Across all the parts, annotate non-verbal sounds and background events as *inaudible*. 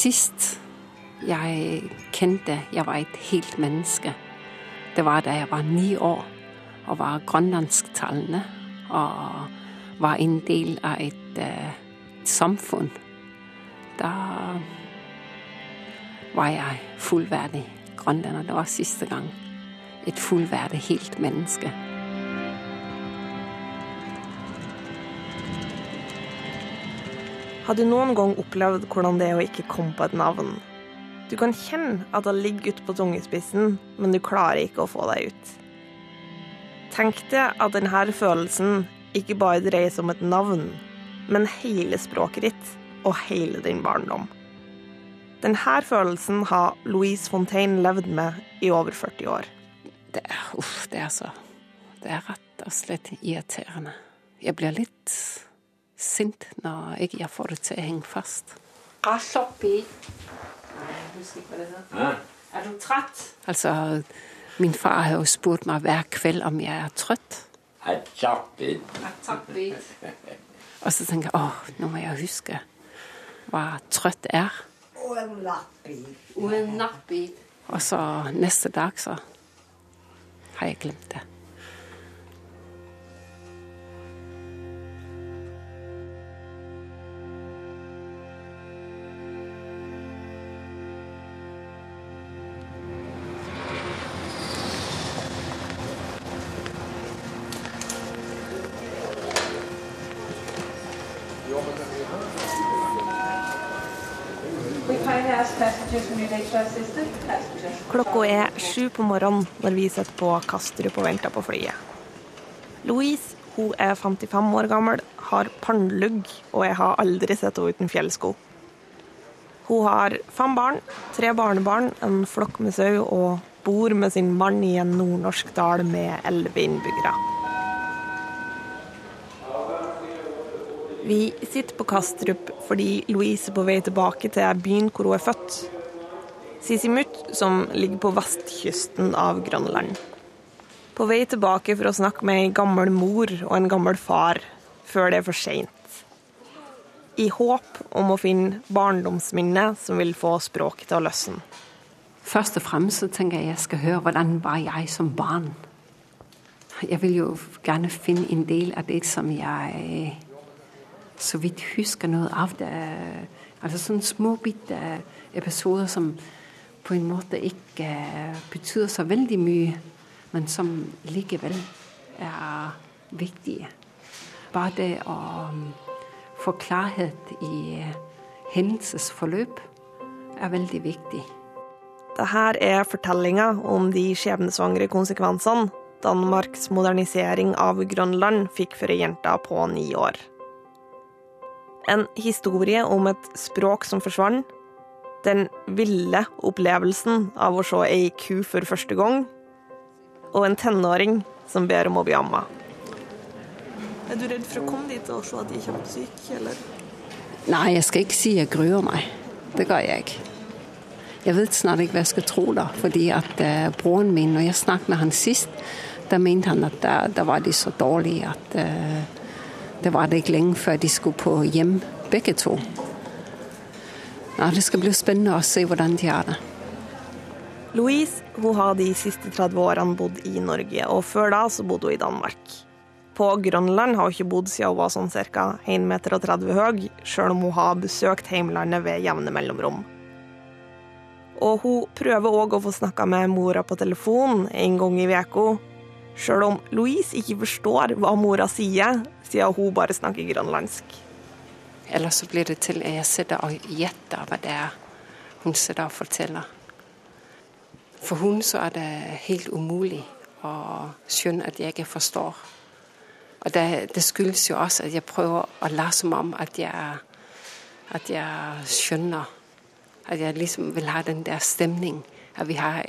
sist jeg kjente jeg var et helt menneske, det var da jeg var ni år og var grønlandsktalende og var en del av et uh, samfunn. Da var jeg fullverdig grønlender. Det var siste gang. Et fullverdig, helt menneske. Har du noen gang opplevd hvordan det er å ikke komme på et navn? Du kan kjenne at det ligger ute på tungespissen, men du klarer ikke å få deg ut. Tenk deg at denne følelsen ikke bare dreier seg om et navn, men hele språket ditt og hele din barndom. Denne følelsen har Louise Fontaine levd med i over 40 år. Det uff, det er så Det er rett og slett irriterende. Jeg blir litt sint når ikke jeg får det til å henge fast. Rasoppi. Er du trett? Altså, min far har jo spurt meg hver kveld om jeg er trøtt. *laughs* Og så tenker jeg åh, nå må jeg huske hva trøtt er. En. Og så neste dag så har jeg glemt det. Klokka er sju på morgenen når vi sitter på Kastrup og venter på flyet. Louise hun er 55 år gammel, har pannelugg, og jeg har aldri sett henne uten fjellsko. Hun har fem barn, tre barnebarn, en flokk med sau og bor med sin mann i en nordnorsk dal med elleve innbyggere. Vi sitter på Kastrup fordi Louise er på vei tilbake til byen hvor hun er født. Sisimut, som ligger på vestkysten av Grønland. På vei tilbake for å snakke med ei gammel mor og en gammel far før det er for seint. I håp om å finne barndomsminner som vil få språket til å løsne. Først og fremst så tenker jeg jeg skal høre hvordan var jeg som barn. Jeg vil jo gjerne finne en del av det som jeg så vidt husker noe av det. Altså sånne små bitte episoder som på en måte ikke betyr så veldig mye, men som likevel er viktige. Bare det å få klarhet i hendelsesforløp er veldig viktig. Dette er fortellinga om de skjebnesvangre konsekvensene Danmarks modernisering av Grønland fikk for ei jente på ni år. En historie om et språk som forsvant. Den ville opplevelsen av å se ei ku for første gang. Og en tenåring som ber om å bli amma. Er du redd for å komme dit og se at de er kjempesyke, eller? Nei, jeg skal ikke si jeg gruer meg. Det gjør jeg ikke. Jeg vet snart ikke hva jeg skal tro, da. Fordi at uh, broren min, når jeg snakket med han sist, da mente han at da, da var de så dårlige at uh, det var det ikke lenge før de skulle på hjem, begge to. Ja, det skal bli spennende å se hvordan de gjør det. Louise hun har de siste 30 årene bodd i Norge, og før da så bodde hun i Danmark. På Grønland har hun ikke bodd siden hun var sånn ca. 1,30 meter høy, sjøl om hun har besøkt heimlandet ved jevne mellomrom. Og hun prøver òg å få snakka med mora på telefon en gang i uka, sjøl om Louise ikke forstår hva mora sier, siden hun bare snakker grønlandsk. Eller så blir det til jeg sitter og gjetter hva det er hun sitter og forteller. For hun så er det helt umulig å skjønne at jeg ikke forstår. Og det, det skyldes jo også at jeg prøver å late som om at jeg, at jeg skjønner. At jeg liksom vil ha den der stemning. At vi har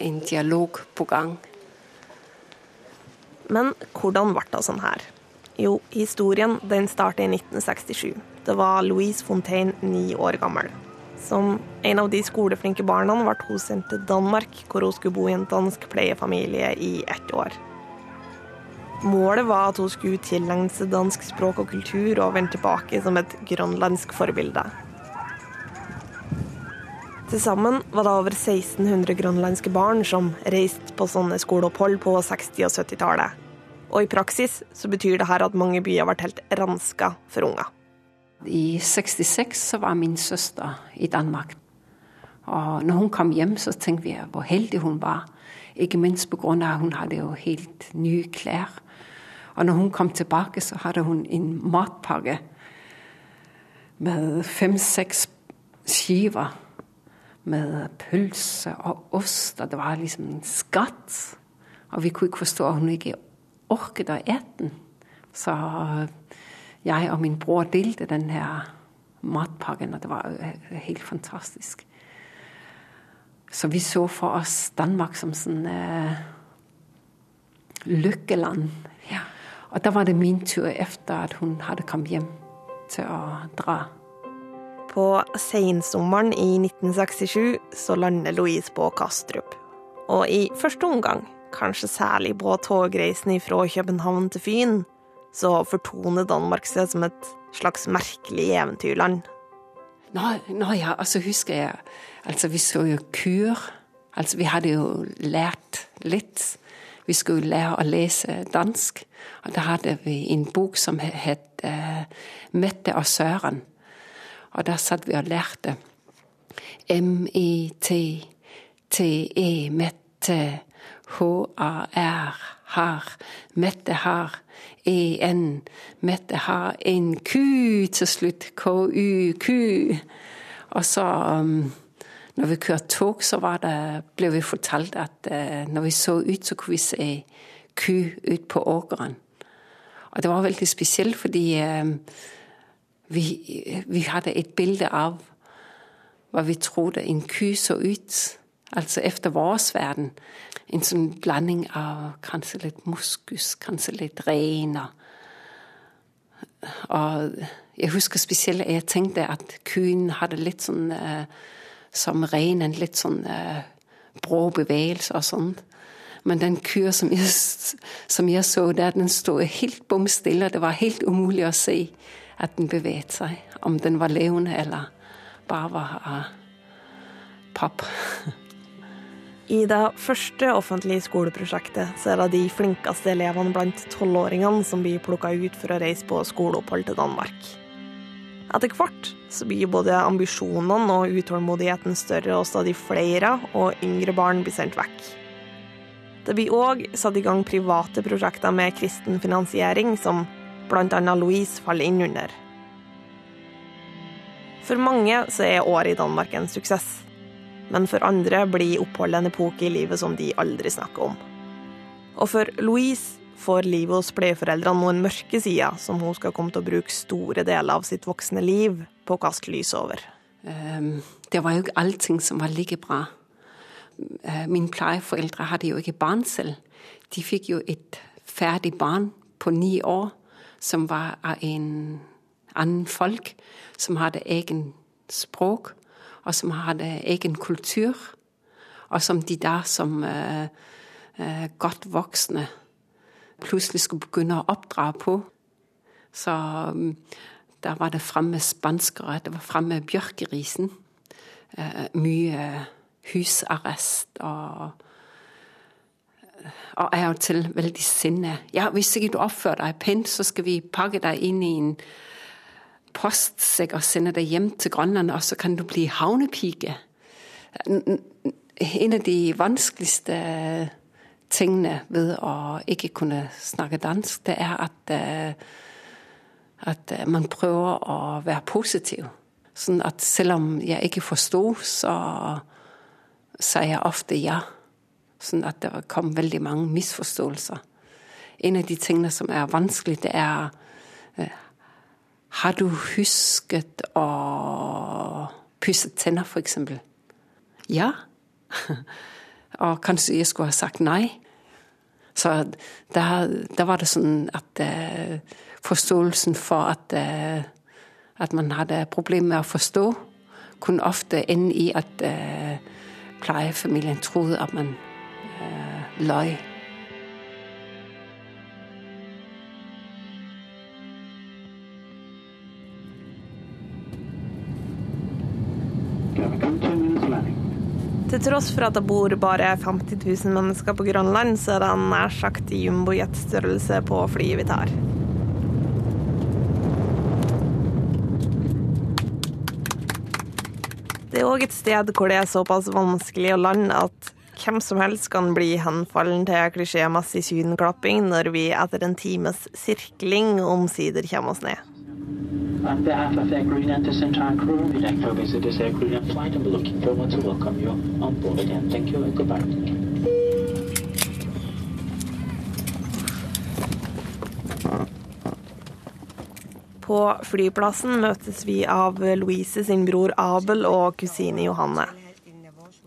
en dialog på gang. Men hvordan ble det sånn her? Jo, historien den starter i 1967. Det var Louise Fontaine ni år gammel. Som en av de skoleflinke barna ble hun sendt til Danmark, hvor hun skulle bo i en dansk pleiefamilie i ett år. Målet var at hun skulle tilegne seg dansk språk og kultur og vende tilbake som et grønlandsk forbilde. Til sammen var det over 1600 grønlandske barn som reiste på sånne skoleopphold på 60- og 70-tallet. Og i praksis så betyr det her at mange byer ble helt ranska for unger. I 66 så var min søster i Danmark. Og når hun kom hjem, så tenkte vi hvor heldig hun var. Ikke minst pga. at hun hadde jo helt nye klær. Og når hun kom tilbake, så hadde hun en matpakke med fem-seks skiver med pølse og ost. Og det var liksom en skatt. Og vi kunne ikke forstå at hun ikke orket å ete den. Så jeg og min bror delte den her matpakken, og det var helt fantastisk. Så vi så for oss Danmark som sånn uh, lykkeland. Ja. Og da var det min tur etter at hun hadde kommet hjem, til å dra. På sensommeren i 1967 så lander Louise på Kastrup. Og i første omgang, kanskje særlig på togreisen fra København til Fyn, så fortoner Danmark seg som et slags merkelig eventyrland. Nå, nå ja, altså husker jeg Altså, vi så jo kur. Altså, vi hadde jo lært litt. Vi skulle lære å lese dansk. Og da hadde vi en bok som het uh, 'Mette og Søren'. Og der satt vi og lærte M-E-T-T-E, Mette, H-A-R, har, Mette har, E-N, Mette har en ku til slutt, K-U-Q. Og så um, når vi kørte tog, så det, ble vi fortalt at uh, når vi så ut, så kunne vi se ku ut på åkeren. Og det var veldig spesielt, fordi uh, vi, vi, hadde et bilde av hva vi trodde en ku så ut. Altså etter vår verden. En sånn blanding av kanskje litt moskus, kanskje litt rein. Og jeg husker spesielt jeg tenkte at kuen hadde litt sånn eh, som reinen, litt sånn eh, brå bevegelse og sånn. Men den kua som jeg, som jeg så der, den sto helt bom stille. Det var helt umulig å se at den beveget seg. Om den var levende eller bare var av papp. *laughs* I det første offentlige skoleprosjektet så er det de flinkeste elevene blant tolvåringene som blir plukka ut for å reise på skoleopphold til Danmark. Etter hvert så blir både ambisjonene og utålmodigheten større, og stadig flere og yngre barn blir sendt vekk. Det blir òg satt i gang private prosjekter med kristen finansiering, som bl.a. Louise faller inn under. For mange så er året i Danmark en suksess. Men for andre blir oppholdet en epoke i livet som de aldri snakker om. Og for Louise får livet hos pleieforeldrene noen mørke sider som hun skal komme til å bruke store deler av sitt voksne liv på å kaste lys over. Det var jo ikke allting som var like bra. Uh, mine pleieforeldre hadde jo ikke barn selv. De fikk jo et ferdig barn på ni år som var av en annen folk, som hadde egen språk, og som hadde egen kultur, og som de da som uh, uh, godt voksne plutselig skulle begynne å oppdra på. Så um, der var det framme spanskere, det var framme bjørkerisen. Uh, mye husarrest og og er jo til veldig sinne. Ja, hvis ikke du oppfører deg pent, så skal vi pakke deg inn i en postsekk og sende deg hjem til Grønland, og så kan du bli havnepike. En av de vanskeligste tingene ved å ikke kunne snakke dansk, det er at, eh, at eh, man prøver å være positiv. Sånn at selv om jeg ikke forsto, så sa jeg ofte ja. Sånn at det kom veldig mange misforståelser. En av de tingene som er vanskelig, det er Har du husket å pusse tenner, f.eks.? Ja. *laughs* Og kanskje jeg skulle ha sagt nei. Så da, da var det sånn at eh, forståelsen for at, eh, at man hadde problemer med å forstå, kunne ofte ende i at eh, pleiefamilien trodde at man løy. Til tross for at det bor bare 50 000 mennesker på Grønland, så er det nær sagt jumbojetstørrelse på flyet vi tar. Det er òg et sted hvor det er såpass vanskelig å lande at hvem som helst kan bli henfallen til klisjémessig sydenklapping når vi etter en times sirkling omsider kommer oss ned. On behalf of Air Greenland to Central crew, we'd like to visit this Air Greenland flight and we're looking forward to welcome you on board again. Thank you and goodbye. På flyplassen møtes vi av Louise sin bror Abel og kusine Johanne.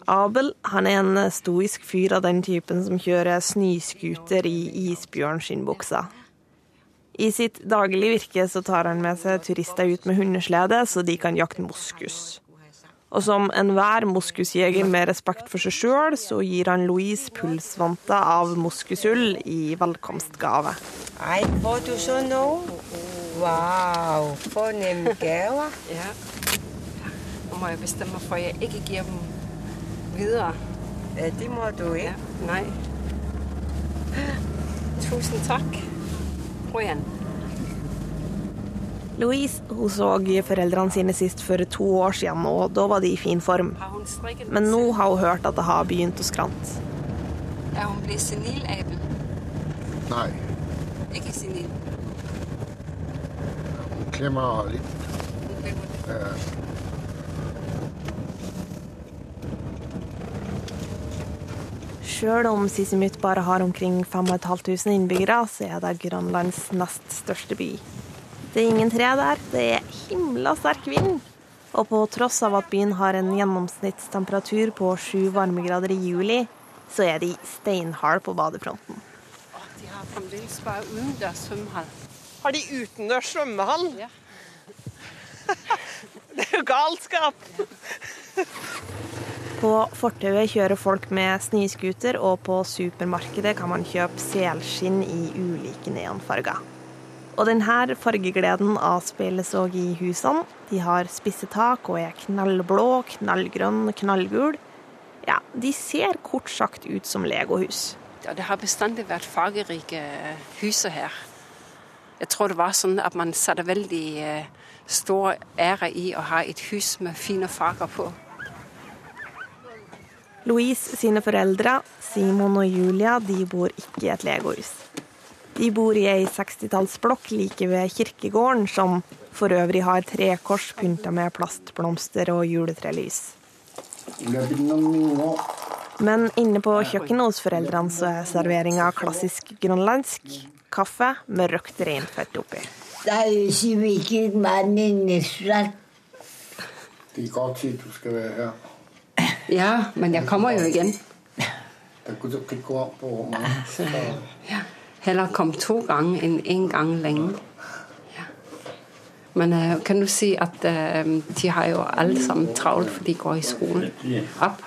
Abel han er en stoisk fyr av den typen som kjører snøscooter i isbjørnskinnbuksa. I sitt daglige virke så tar han med seg turister ut med hundeslede, så de kan jakte moskus. Og som enhver moskusjeger med respekt for seg sjøl, så gir han Louise pulsvanter av moskusull i velkomstgave. Nei, får du så nå? Wow, fornem gaver. Ja. Nå må jeg bestemme for jeg ikke gir dem videre. Ja, det må du ikke. Ja, nei. Tusen takk. Prøv igjen. Louise hun så foreldrene sine sist for to år siden, og da var de i fin form. Men nå har hun hørt at det har begynt å skrante. Er hun blitt senil, Abel? Nei, Ikke senil. hun klemmer litt. Hun glemmer det. Eh, Sjøl om Sisimiut bare har omkring 5500 innbyggere, så er det Grønlands nest største by. Det er ingen tre der, det er himla sterk vind. Og på tross av at byen har en gjennomsnittstemperatur på sju varmegrader i juli, så er de steinharde på badefronten. De har fremdeles bare utendørs svømmehall. Har de utendørs svømmehall? Ja. *laughs* Det er jo galskap! På fortauet kjører folk med snøscooter, og på supermarkedet kan man kjøpe selskinn i ulike neonfarger. Og denne fargegleden avspeiles òg i husene. De har spisse tak og er knallblå, knallgrønn, knallgul. Ja, de ser kort sagt ut som legohus. Ja, det har bestandig vært fargerike huser her. Jeg tror det var sånn at man satte veldig eh, stor ære i å ha et hus med fine farger på. Louise sine foreldre, Simon og Julia, de bor ikke i et legohus. De bor i ei 60-tallsblokk like ved kirkegården, som for øvrig har tre kors pynta med plastblomster og juletrelys. Men inne på kjøkkenet hos foreldrene så er serveringa klassisk grønlandsk. Kaffe med røkt reinfett oppi. Det er jo ikke mannen næsten. det er godt tid, du skal være her. Ja, men jeg kommer jo igjen. Så, Ja. Heller kom to ganger enn én gang lenge. Ja. Men uh, kan du si at uh, de har jo alle sammen travlt, for de går i skolen. Opp.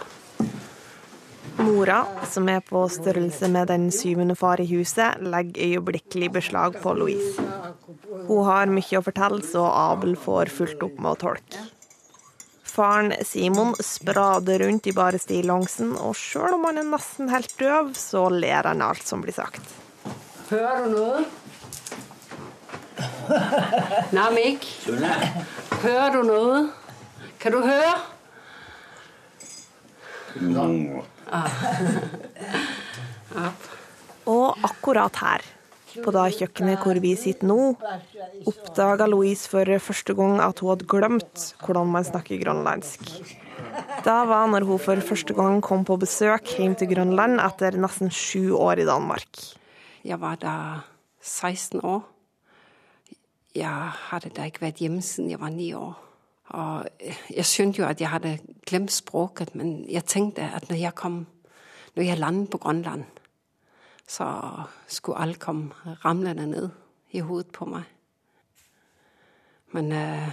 Mora, som er på størrelse med den syvende far i huset, legger øyeblikkelig beslag på Louise. Hun har mye å fortelle, så Abel får fulgt opp med å tolke. Faren Simon sprader rundt i bare stillongsen, og sjøl om han er nesten helt døv, så ler han alt som blir sagt. Hører du noe? Namik? Hører du noe? Kan du høre? *laughs* Og akkurat her, på det kjøkkenet hvor vi sitter nå, oppdaga Louise for første gang at hun hadde glemt hvordan man snakker grønlandsk. Da var når hun for første gang kom på besøk hjem til Grønland etter nesten sju år i Danmark. Jeg var da 16 år. Jeg hadde da ikke vært hjemme siden jeg var ni år. Og jeg skjønte jo at jeg hadde glemt språket, men jeg tenkte at når jeg kom, når jeg landet på Grønland, så skulle alt komme ramlende ned i hodet på meg. Men eh,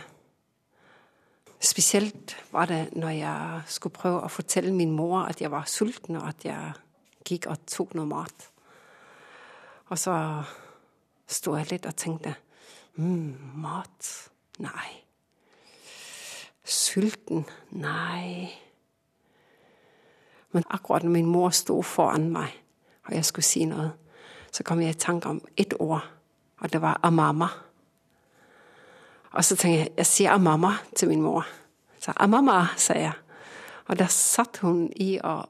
spesielt var det når jeg skulle prøve å fortelle min mor at jeg var sulten, og at jeg gikk og tok noe mat. Og så sto jeg litt og tenkte mm, mat? Nei. Sulten? Nei. Men akkurat når min mor sto foran meg, og jeg skulle si noe, så kom jeg i tanke om ett ord, og det var 'amama'. Og så tenkte jeg jeg sier 'amama' til min mor. Så 'amama', sa jeg. Og der satt hun i og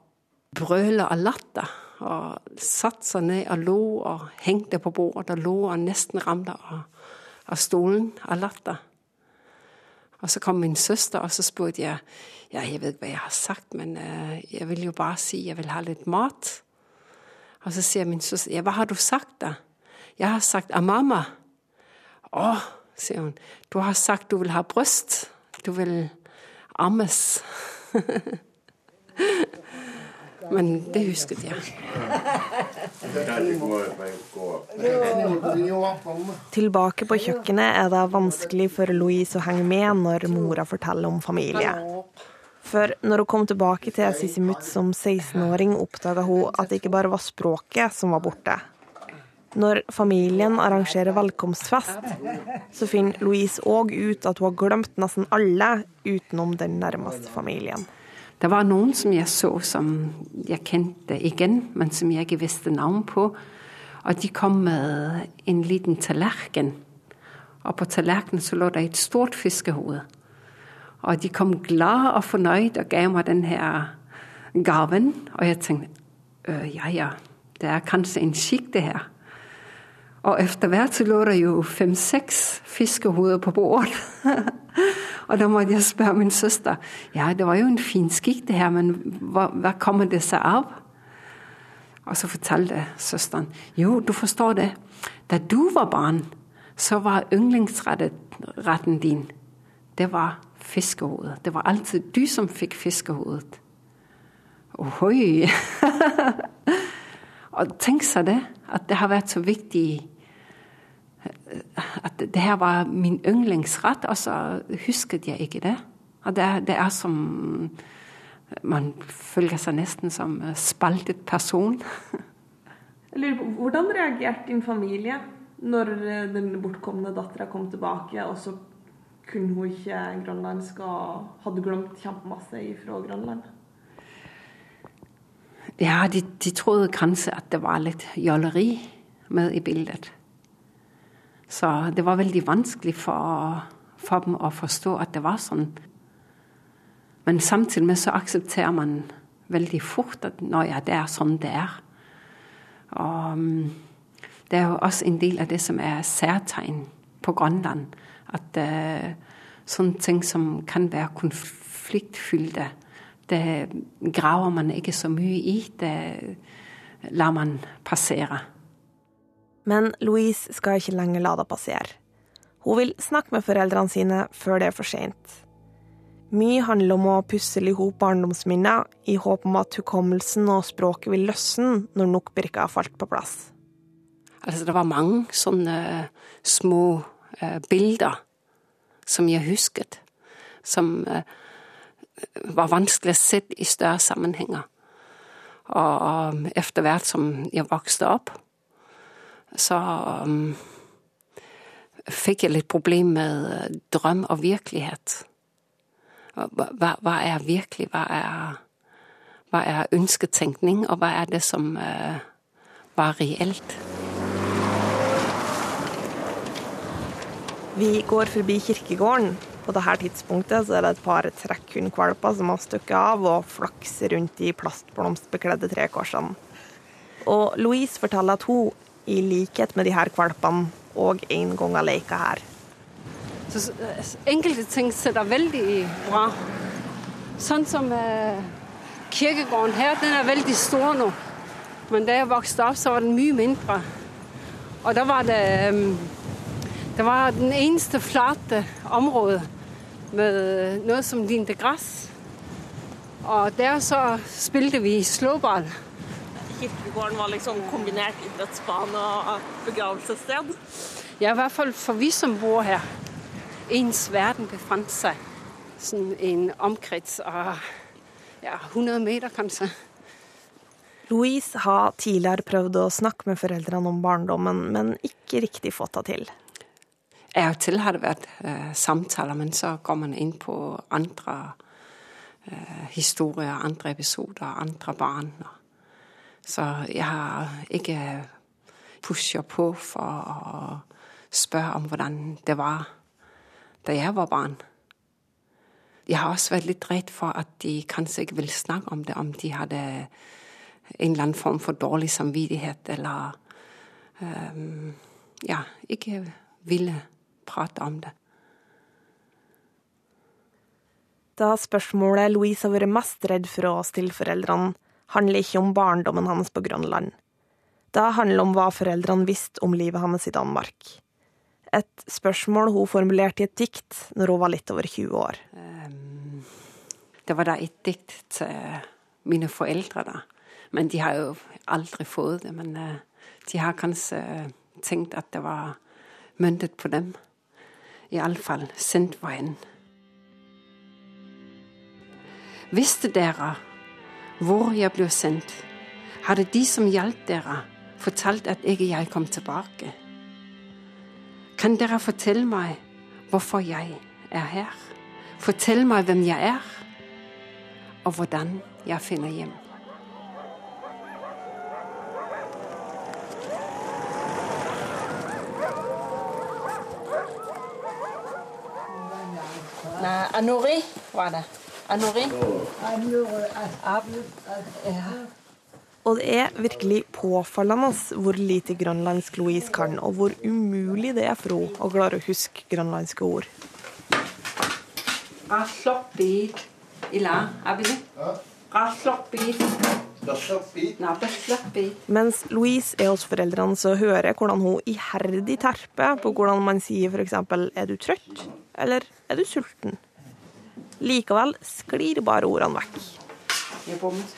brøle av latter. Og satt seg ned og lo og hengte på bordet og lo og nesten ramte av, av stolen av latter. Og så kom min søster, og så spurte jeg ja, jeg vet ikke hva jeg har sagt, men uh, jeg vil jo bare si jeg vil ha litt mat. Og så sier min søster ja, hva har du sagt, da? Jeg har sagt amama. Å, sier hun, du har sagt du vil ha bryst. Du vil ammes. *laughs* Men det husket jeg. Tilbake på kjøkkenet er det vanskelig for Louise å henge med når mora forteller om familie. For når hun kom tilbake til Sissimut som 16-åring, oppdaga hun at det ikke bare var språket som var borte. Når familien arrangerer velkomstfest, så finner Louise òg ut at hun har glemt nesten alle utenom den nærmeste familien. Det var noen som jeg så som jeg kjente igjen, men som jeg ikke visste navn på. Og de kom med en liten tallerken. Og på tallerkenen lå det et stort fiskehode. Og de kom glad og fornøyd og ga meg denne gaven. Og jeg tenkte øh, ja ja, det er kanskje en skikk, det her. Og etter hvert så lå det jo fem-seks fiskehoder på bordet. *laughs* og da måtte jeg spørre min søster ja, det var jo en fin skikk det her, men hva, hva kommer det seg av? Og så fortalte søsteren jo, du forstår det, da du var barn, så var yndlingsretten din det var fiskehodet. Det var alltid du som fikk fiskehodet. Ohoi! *laughs* og tenk seg det, at det har vært så viktig at det her var min yndlingsrett, og så husket jeg ikke det. Og det, det er som Man føler seg nesten som spaltet person. *laughs* Hvordan reagerte din familie når den bortkomne dattera kom tilbake, og så kunne hun ikke grønlandsk og hadde glemt kjempemasse fra Grønland? Ja, de, de trodde kanskje at det var litt jolleri med i bildet. Så det var veldig vanskelig for, for, dem å forstå at det var sånn. Men samtidig med så aksepterer man veldig fort at nå ja, det er sånn det er. Og mm, det er jo også en del av det som er særtegn på Grønland. At uh, sånne ting som kan være konfliktfylte, det graver man ikke så mye i. Det lar man passere. Men Louise skal ikke lenger la det passere. Hun vil snakke med foreldrene sine før det er for seint. Mye handler om å pussle i hop barndomsminner i håp om at hukommelsen og språket vil løsne når nok brikker har falt på plass. Altså, det var mange sånne små uh, bilder som jeg husket, som uh, var vanskelig å se i større sammenhenger. Og etter hvert som jeg vokste opp, så um, fikk jeg litt problem med øh, drøm og virkelighet. Hva, hva er virkelig? Hva er, hva er, ønsketenkning, og hva er det som uh, var reelt? Vi går forbi kirkegården. På dette tidspunktet er det et par trekkhundvalper som har stukket av og flakser rundt de plastblomstbekledde trekorsene. Og Louise forteller at hun i likhet med de her valpene, og en gang har leka her. Så enkelte ting sitter veldig bra. Sånn som eh, kirkegården her, den er veldig stor nå. Men da jeg vokste opp, så var den mye mindre. Og da var det um, Det var den eneste flate området med noe som lignet gress. Og der så spilte vi slåball kirkegården var liksom kombinert idrettsbane og begravelsessted? Ja, i hvert fall for vi som bor her. Ens verden befant seg sånn en omkrets av ja, 100 meter, kanskje. Louise har tidligere prøvd å snakke med foreldrene om barndommen, men ikke riktig fått det til. Av og til har det vært eh, samtaler, men så går man inn på andre eh, historier, andre episoder, andre barn. Så jeg har ikke pusher på for å spørre om hvordan det var da jeg var barn. Jeg har også vært litt redd for at de kanskje ikke vil snakke om det, om de hadde en eller annen form for dårlig samvittighet eller um, ja, ikke ville prate om det. Da spørsmålet Louise har vært mest redd for å stille foreldrene, handler ikke om barndommen hans på Grønland. Det handler om hva foreldrene visste om livet hans i Danmark. Et spørsmål hun formulerte i et dikt når hun var litt over 20 år. Um, det var da et dikt til mine foreldre, da. Men de har jo aldri fått det. Men uh, de har kanskje tenkt at det var myntet på dem. Iallfall sendt var en. Visste dere hvor jeg ble sendt, hadde de som hjalp dere, fortalt at ikke jeg kom tilbake. Kan dere fortelle meg hvorfor jeg er her? Fortell meg hvem jeg er, og hvordan jeg finner hjem. Anori var det. Anori. Og det er virkelig påfallende hvor lite grønlandsk Louise kan, og hvor umulig det er for henne å klare å huske grønlandske ord. Mens Louise er hos foreldrene, så hører jeg hvordan hun iherdig terper på hvordan man sier f.eks.: Er du trøtt? Eller er du sulten? Likevel sklir bare ordene vekk. Jeg bommet.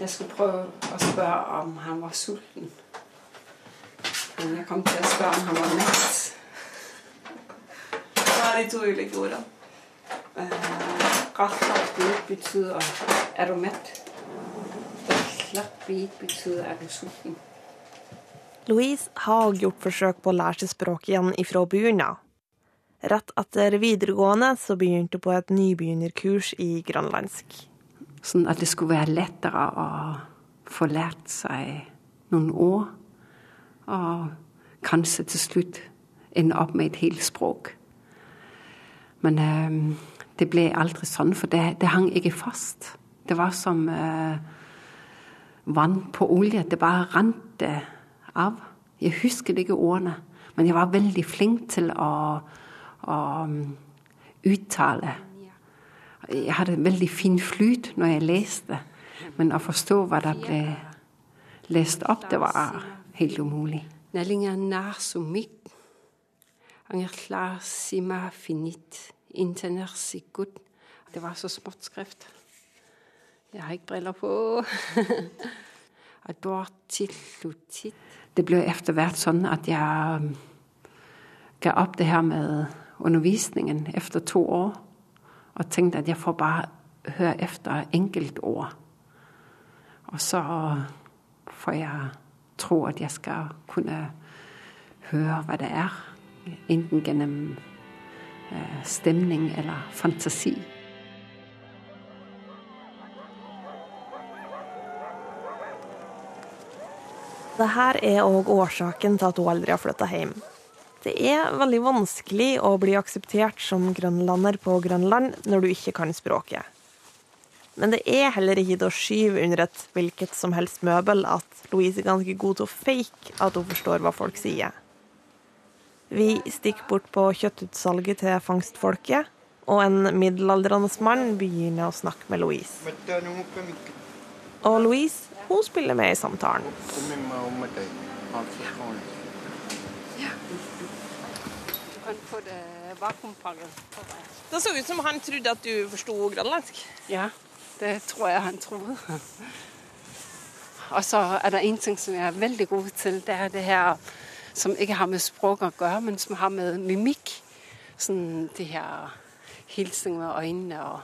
Jeg skulle prøve å spørre om han var sulten. Men jeg kom til å spørre om han var mett. Hva er de to ulike ordene? Raslopbit betyr 'er du mett'? Raslopbit betyr 'er du sulten'? Louise har gjort forsøk på å lære seg språket igjen ifra begynnelsen. Rett etter videregående så begynte hun på et nybegynnerkurs i grønlandsk. Sånn at det skulle være lettere å få lært seg noen ord. Og kanskje til slutt ende opp med et helt språk. Men øh, det ble aldri sånn, for det, det, hang ikke fast. Det var som øh, vann på olje. Det bare rant av. Jeg husker ikke ordene, men jeg var veldig flink til å å uttale. Jeg hadde veldig fin flyt når jeg leste, men å forstå hva det ble lest opp, det var helt umulig. Det var så smått skrift. Jeg har ikke briller på. *laughs* Det ble etter hvert sånn at jeg ga opp det her med undervisningen etter to år og tenkte at jeg får bare høre etter enkeltord. Og så får jeg tro at jeg skal kunne høre hva det er, enten gjennom stemning eller fantasi. Dette er òg årsaken til at hun aldri har flytta hjem. Det er veldig vanskelig å bli akseptert som grønlander på Grønland når du ikke kan språket. Men det er heller ikke til å skyve under et hvilket som helst møbel at Louise er ganske god til å fake at hun forstår hva folk sier. Vi stikker bort på kjøttutsalget til fangstfolket, og en middelaldrende mann begynner å snakke med Louise. Og Louise hun spiller med i samtalen. Det så ut som han trodde at du forsto grønlandsk. Ja, det tror jeg han trodde. Og så er det en ting som jeg er veldig god til. Det er det her som ikke har med språk å gjøre, men som har med mimikk. Sånn de her hilsing med øynene, og,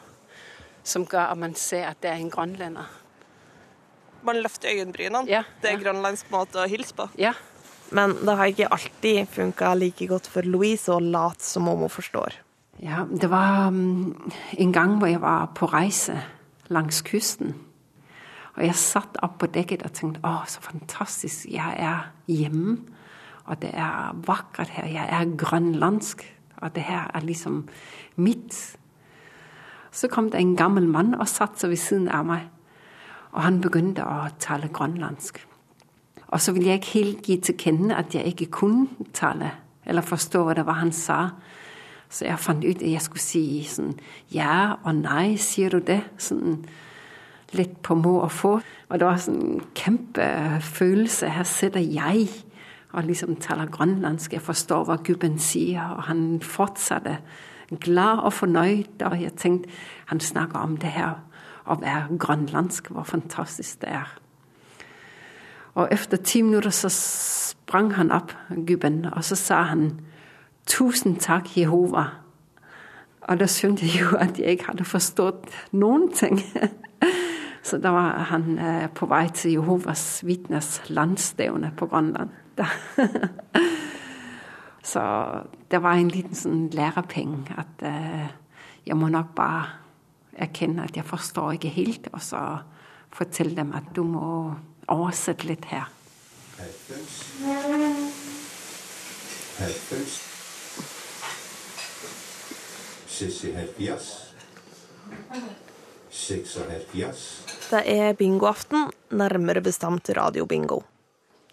som gjør at man ser at det er en grønlender. Man løfter øyenbrynene. Ja, det er grønlandsk måte å hilse på. Ja. Men det har ikke alltid funka like godt for Louise å late som om hun forstår. Ja, det var um, en gang hvor jeg var på reise langs kysten. Og jeg satt opp på dekket og tenkte å, så fantastisk. Jeg er hjemme, og det er vakkert her. Jeg er grønlandsk, og det her er liksom mitt. Så kom det en gammel mann og satte seg ved siden av meg. Og han begynte å tale grønlandsk. Og så ville jeg ikke helt gi til kjenne at jeg ikke kunne tale eller forstå hva det var han sa. Så jeg fant ut at jeg skulle si sånn ja og nei, sier du det? Sånn litt på må og få. Og det var sånn kjempefølelse. Her sitter jeg og liksom taler grønlandsk. Jeg forstår hva gubben sier, og han fortsatte glad og fornøyd. Og jeg tenkte han snakker om det her å være grønlandsk, hvor fantastisk det er. Og etter ti minutter så sprang han opp, gubben, og så sa han 'Tusen takk, Jehova'. Og da skjønte jeg jo at jeg ikke hadde forstått noen ting. *laughs* Så da var han eh, på vei til Jehovas vitners landsstevne på Grønland. *laughs* Så det var en liten sånn lærepenge at eh, jeg må nok bare erkjenne at jeg forstår ikke helt, og så fortelle dem at du må oversette litt her. 76. 76. Det er bingoaften, nærmere bestemt radiobingo.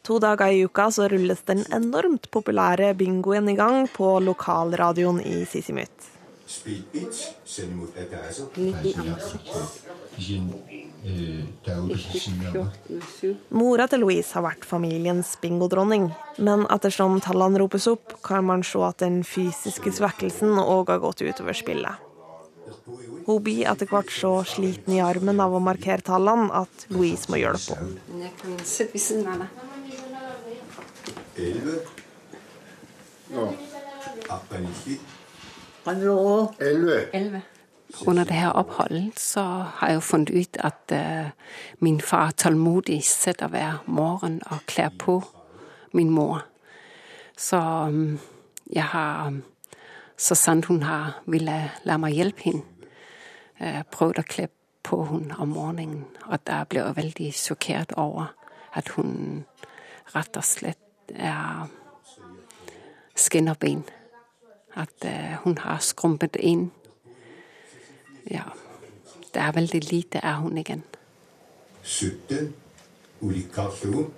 To dager i uka så rulles den enormt populære bingoen i gang på lokalradioen i Sisimut. Speed 1. Send imot adresse. Mora til Louise har vært familiens bingodronning, men ettersom tallene ropes opp, kan man se at den fysiske svekkelsen òg har gått utover spillet. Hun blir etter hvert så sliten i armen av å markere tallene at Louise må hjelpe henne. Men jeg kan sitte ved siden av deg. 11. Nå. 98. var Elleve. Under det her oppholdet så har jeg jo funnet ut at uh, min far tålmodig sitter hver morgen og kler på min mor. Så um, jeg har, så sant hun har ville la meg hjelpe henne, uh, prøvd å kle på henne om morgenen. Og da ble jeg veldig sjokkert over at hun rett og slett er skinnerben. At eh, hun har skrumpet inn. Ja, det er veldig lite av hun igjen. 17. Uli Karlsson.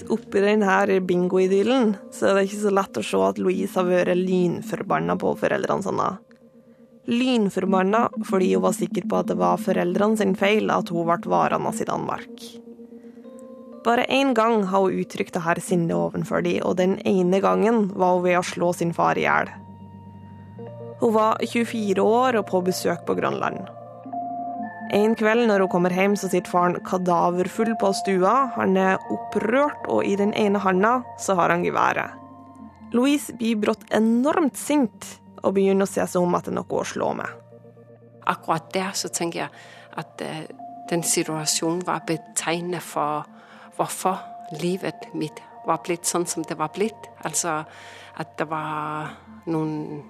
Midt oppi denne bingoidyllen så er det ikke så lett å se at Louise har vært lynforbanna på foreldrene sine. Lynforbanna fordi hun var sikker på at det var foreldrene sin feil at hun ble varende i Danmark. Bare én gang har hun uttrykt det her sinnet overfor dem, og den ene gangen var hun ved å slå sin far i hjel. Hun var 24 år og på besøk på Grønland. En kveld når hun kommer hjem, så sitter faren kadaverfull på stua. Han er opprørt, og i den ene handa så har han geværet. Louise blir brått enormt sint og begynner å se seg om etter noe å slå med. Akkurat der så tenker jeg at eh, den situasjonen var betegnet for hvorfor livet mitt var blitt sånn som det var blitt. Altså at det var noen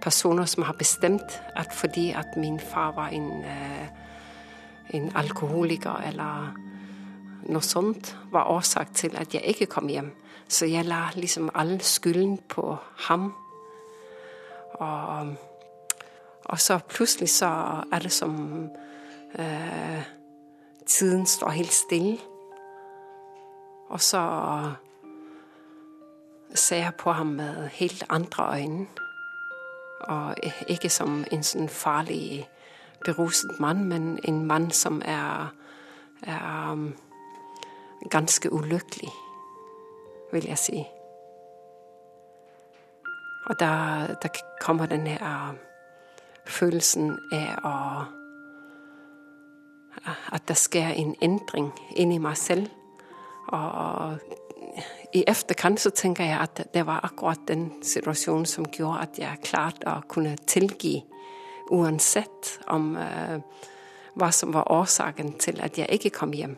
personer som har bestemt at fordi at min far var en, eh, en alkoholiker eller noe sånt, var årsak til at jeg ikke kom hjem. Så jeg la liksom all skylden på ham. Og, og så plutselig så er det som øh, tiden står helt stille. Og så ser jeg på ham med helt andre øyne. Og ikke som en sånn farlig, beruset mann, men en mann som er, er um, ganske ulykkelig, vil jeg si. Og da, da kommer den her følelsen av å At det skjer en endring inni meg selv. Og i efterkant så tenker jeg at det var akkurat den situasjonen som gjorde at jeg klarte å kunne tilgi, uansett om uh, hva som var årsaken til at jeg ikke kom hjem.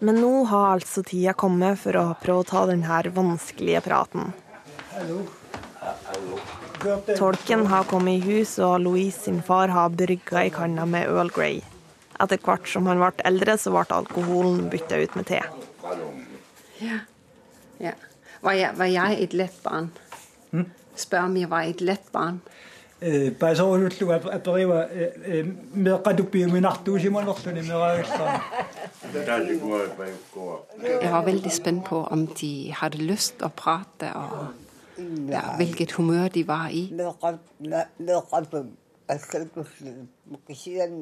Men nå har altså tida kommet for å prøve å ta denne vanskelige praten. Tolken har kommet i hus, og Louise sin far har brygga i kanna med Earl Grey. Etter hvert som han ble eldre, så ble alkoholen bytta ut med te. Ja. ja. Var, jeg, var jeg et lett barn? Spør om jeg var et lett barn. Pasoulutluga aperiwa meqatupi minartuusimanerluni meraagissaan Jeg var veldig spent på om de hadde lyst å prate, og ja, hvilket humør de var i.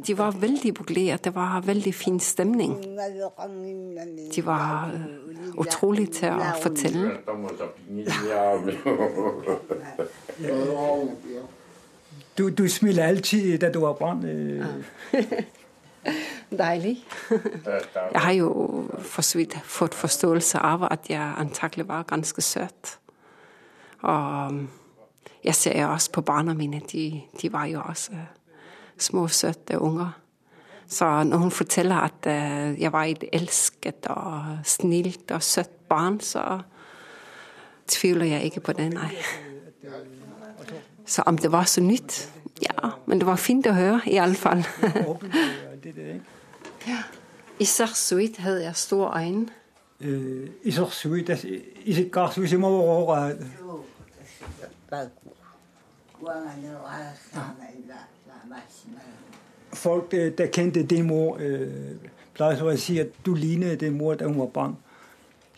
De var veldig buglere. Det var veldig fin stemning. De var uh, utrolig til å fortelle. Du, du smiler alltid da du har barn. *laughs* Deilig. *laughs* Jeg har jo for så vidt fått forståelse av at jeg antakelig var ganske søt. Og jeg ser jo også på barna mine. De, de var jo også små, søte unger. Så når hun forteller at uh, jeg var et elsket og snilt og søtt barn, så tviler jeg ikke på det, nei. Så om det var så nytt Ja, men det var fint å høre, i alle fall. *laughs* ja. I Sarsuit hadde jeg store øyne. Isorsuit, isikkarsuisimavorora Folk der kjente din mor, pleier å si at du lignet din mor da hun var barn.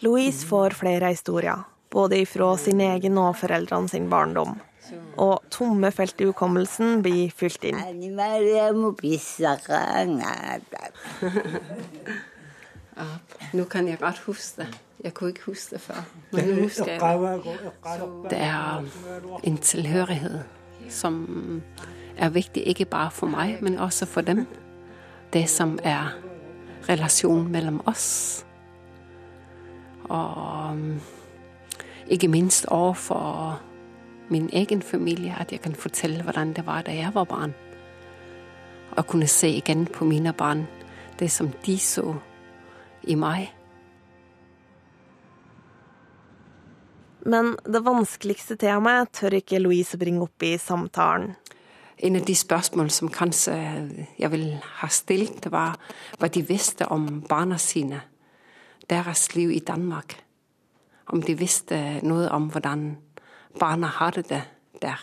Louise får flere historier, både fra sin egen og foreldrene sin barndom. Og tomme felt i hukommelsen blir fylt inn. *laughs* Nå kan jeg godt huske det. Jeg kunne ikke huske det før. Men nå husker jeg det. Det er en tilhørighet som er viktig ikke bare for meg, men også for dem. Det som er relasjonen mellom oss. Og ikke minst overfor min egen familie, at jeg kan fortelle hvordan det var da jeg var barn. Og kunne se igjen på mine barn det som de så i meg. Men det vanskeligste temaet tør ikke Louise bringe opp i samtalen. En av de spørsmål som kanskje jeg vil ha stilt, var hva de visste om barna sine, deres liv i Danmark. Om de visste noe om hvordan barna hadde det der.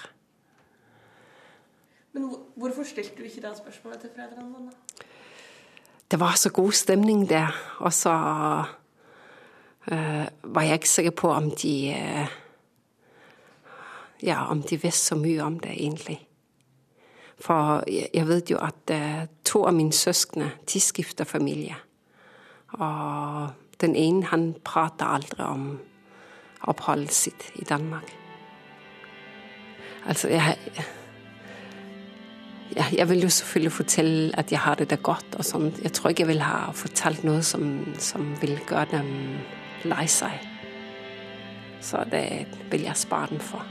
Men hvorfor stilte du ikke da spørsmålet til foreldrene dine? Det var så god stemning der, og så uh, var jeg ikke sikker på om de uh, Ja, om de visste så mye om det, egentlig. For jeg, jeg vet jo at uh, to av mine søsken de skifter familie. Og den ene han prater aldri om oppholdet sitt i Danmark. Altså, jeg, jeg, vil jo selvfølgelig fortelle at jeg har det der godt. og sånn. Jeg tror ikke jeg vil ha fortalt noe som, som vil gjøre dem lei seg. Så det vil jeg spare dem for.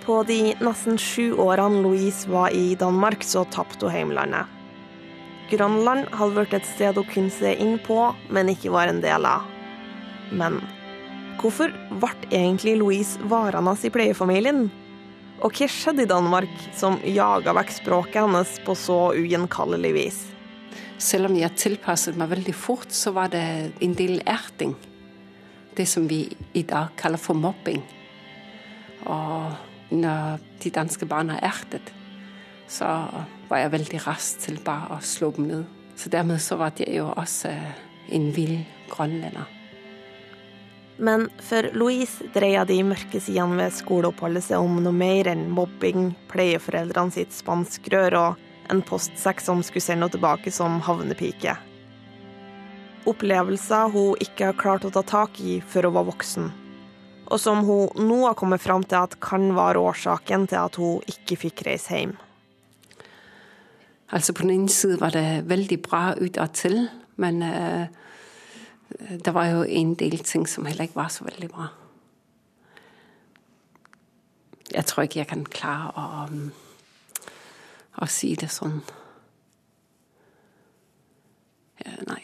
På de nesten sju årene Louise var i Danmark, så tapte hun heimlandet. Grønland hadde vært et sted hun kunne se inn på, men ikke var en del av. Men hvorfor ble egentlig Louise varende i pleiefamilien? Og hva skjedde i Danmark som jaga vekk språket hennes på så ugjenkallelig vis? Selv om jeg tilpasset meg veldig fort, så var det en del erting. Det som vi i dag kaller for mobbing. Og når de danske barna ertet, så var jeg veldig rask til bare å slå dem ned. Så dermed så var jeg jo også en vill grønlender. Men for Louise dreier de mørke sidene ved skoleoppholdet seg om noe mer enn mobbing, pleieforeldrene sitt spanskrør og en postsekk som skulle sende henne tilbake som havnepike. Opplevelser hun ikke har klart å ta tak i før hun var voksen, og som hun nå har kommet fram til at kan være årsaken til at hun ikke fikk reise hjem. Altså På den ene siden var det veldig bra utadtil, men uh, Det var jo en del ting som heller ikke var så veldig bra. Jeg tror ikke jeg kan klare å, å si det sånn. Nei.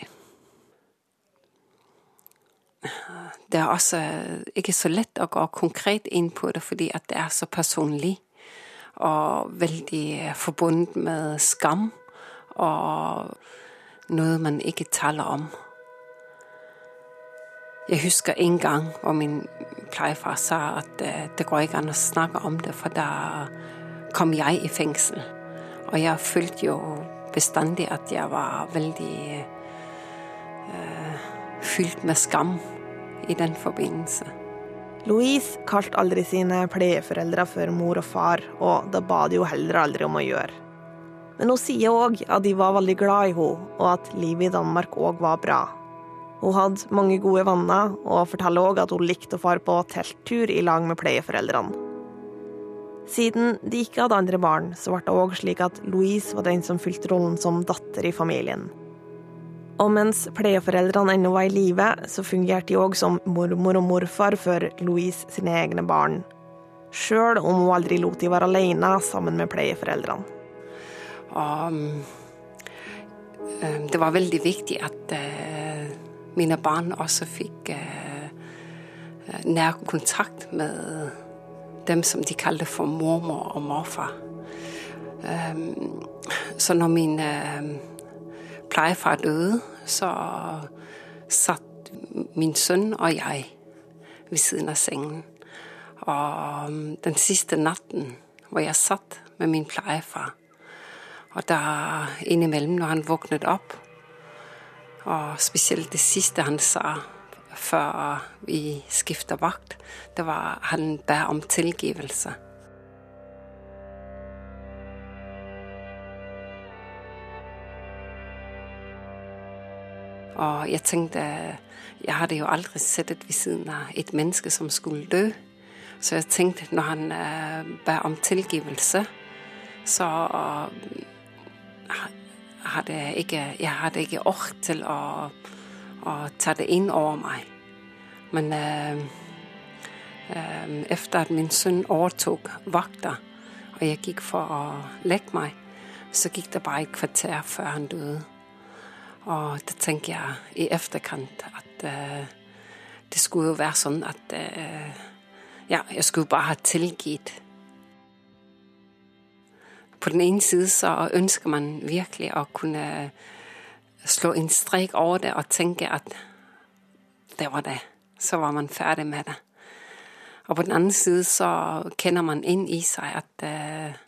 Det er også ikke så lett å gå konkret inn på det, fordi at det er så personlig. Og veldig forbundet med skam og noe man ikke taler om. Jeg husker en gang hvor min plejefar sa at uh, det går ikke an å snakke om det, for da kom jeg i fengsel. Og jeg følte jo bestandig at jeg var veldig uh, fylt med skam i den forbindelse. Louise kalte aldri sine pleieforeldre for mor og far, og det ba de jo heller aldri om å gjøre. Men hun sier òg at de var veldig glad i henne, og at livet i Danmark òg var bra. Hun hadde mange gode venner, og forteller òg at hun likte å fare på telttur i lag med pleieforeldrene. Siden de ikke hadde andre barn, så ble det òg slik at Louise var den som fylte rollen som datter i familien. Og mens pleieforeldrene ennå var i live, så fungerte de òg som mormor og morfar for Louise sine egne barn. Sjøl om hun aldri lot de være alene sammen med pleieforeldrene. Og øh, det var veldig viktig at øh, mine barn også fikk øh, nær kontakt med dem som de kalte for mormor og morfar. så når min plejefar døde, så satt min sønn og jeg ved siden av sengen. Og den siste natten hvor jeg satt med min plejefar, og da innimellom når han våknet opp, og spesielt det siste han sa før vi skifta vakt, det var han ba om tilgivelse. Og jeg tenkte Jeg hadde jo aldri sittet ved siden av et menneske som skulle dø. Så jeg tenkte når han uh, ba om tilgivelse, så hadde ikke Jeg hadde ikke ork til å, å ta det inn over meg. Men uh, etter at min sønn overtok vakta, og jeg gikk for å legge meg, så gikk det bare et kvarter før han døde. Og da tenker jeg i efterkant at uh, det skulle jo være sånn at uh, Ja, jeg skulle bare ha tilgitt. På den ene side så ønsker man virkelig å kunne slå en strek over det og tenke at det var det. Så var man ferdig med det. Og på den andre side så kjenner man inn i seg at, uh,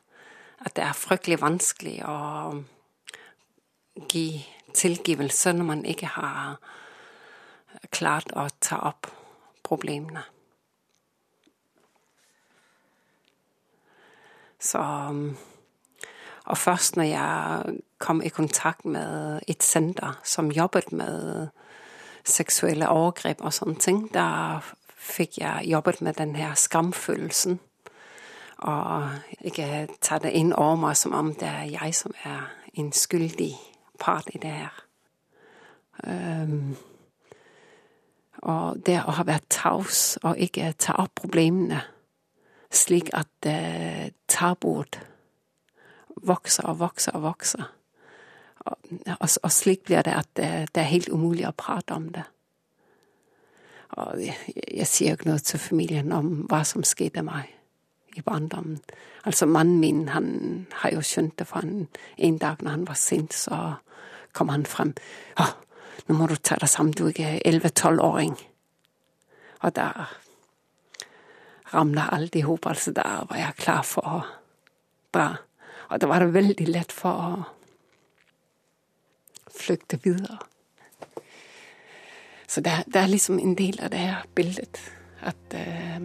at det er fryktelig vanskelig å gi tilgivelse når man ikke har klart å ta opp problemene. Så Og først når jeg kom i kontakt med et senter som jobbet med seksuelle overgrep og sånne ting, da fikk jeg jobbet med den her skamfølelsen. Og ikke ta det inn over meg som om det er jeg som er en skyldig part i det her. Um, og det å ha vært taus og ikke ta opp problemene, slik at uh, tabuet vokser og vokser og vokser. Og, og, slik blir det at det, det, er helt umulig å prate om det. Og jeg, jeg sier ikke noe til familien om hva som skjedde meg i barndommen. Altså mannen min, han har jo skjønt det for en, en dag når han var sint, så kom han frem. Å, nå må du ta deg sammen, du er ikke elleve-tolvåring. Og da ramla alt i hop, altså. Da var jeg klar for å dra. Og da var det veldig lett for å flykte videre. Så det, det er liksom en del av det her bildet at uh,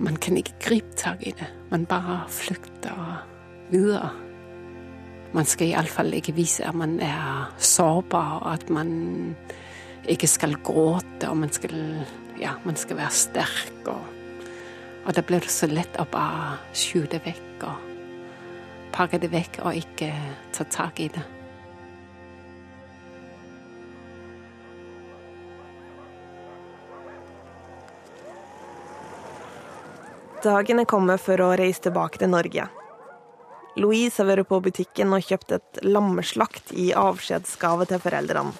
man kan ikke gripe tak i det. Man bare flykter videre. Man skal iallfall ikke vise at man er sårbar, og at man ikke skal gråte, og man skal, ja, man skal være sterk. Og, og det blir så lett å bare skyve det vekk og pakke det vekk og ikke ta tak i det. Dagen er kommet for å reise tilbake til Norge. Louise har vært på butikken og kjøpt et lammeslakt i avskjedsgave til foreldrene.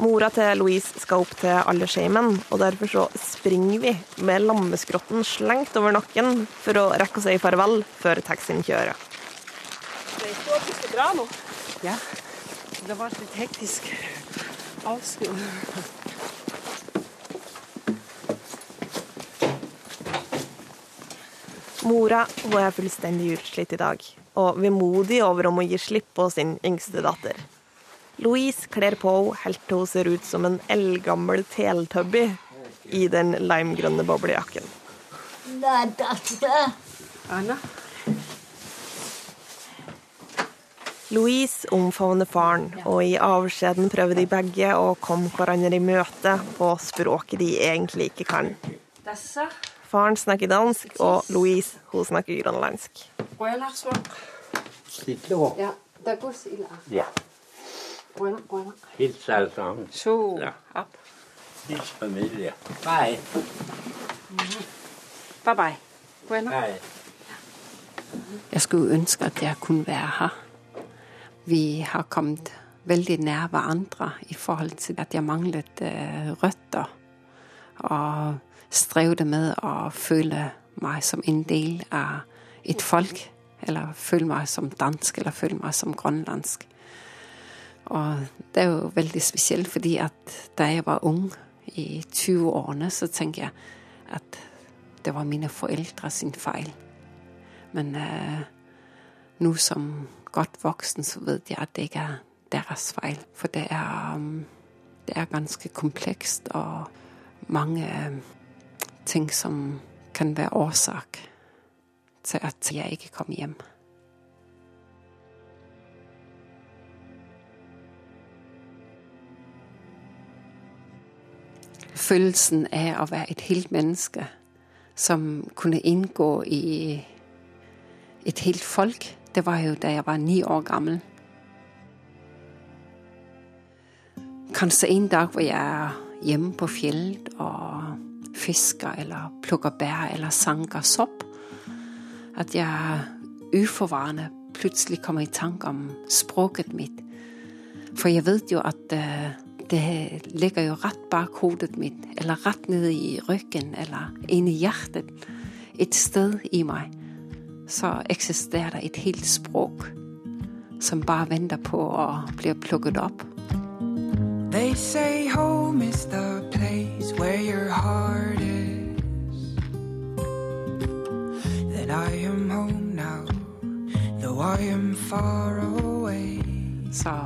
Mora til Louise skal opp til aldersheimen, og derfor så springer vi med lammeskrotten slengt over nakken for å rekke å si farvel før taxien kjører. Det står ikke bra nå. Ja, det var litt hektisk avskjed. Mora hun er fullstendig utslitt i dag, og vemodig over om å gi slipp på sin yngste datter. Louise kler på henne helt til hun ser ut som en eldgammel teletubby i den limegrønne boblejakken. Anna? Louise omfavner faren, og i avskjeden prøver de begge å komme hverandre i møte på språket de egentlig ikke kan. Faren snakker dansk, og Louise hun snakker grønlandsk. Ja, det går stille. Ja. Buena, buena. Hils alle sammen. Så, Ja. opp. Hils familie. Bye. Bye bye. Bueno. Bye. Jeg skulle ønske at jeg kunne være her. Vi har kommet veldig nær hverandre i forhold til at jeg manglet uh, røtter. Og strevde med å føle meg som en del av et folk. Eller føle meg som dansk, eller føle meg som grønlandsk. Og det er jo veldig spesielt, fordi at da jeg var ung, i 20-årene, så tenker jeg at det var mine foreldre sin feil. Men eh, nå som godt voksen, så vet jeg at det ikke er deres feil. For det er, um, det er ganske komplekst og mange um, ting som kan være årsak til at jeg ikke kom hjem. Følelsen av å være et helt menneske som kunne inngå i et helt folk, det var jo da jeg var ni år gammel. Kanskje en dag hvor jeg er hjemme på fjellet og fisker eller plukker bær eller sanker sopp, at jeg uforvarende plutselig kommer i tanke om språket mitt. For jeg vet jo at uh, det ligger jo rett bak hodet mitt, eller rett nede i ryggen, eller inni hjertet. Et sted i meg så eksisterer det et helt språk som bare venter på å bli plukket opp. They say home is the place where your heart is. That I am home now, though I am far away. Så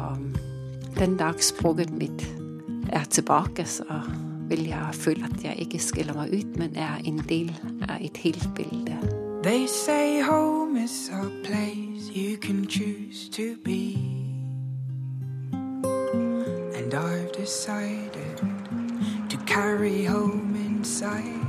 den dag språket mitt er tilbake, så vil jeg føle at jeg ikke skiller meg ut, men er en del av et helt bilde. They say home is a place you can choose to be. And I've decided to carry home inside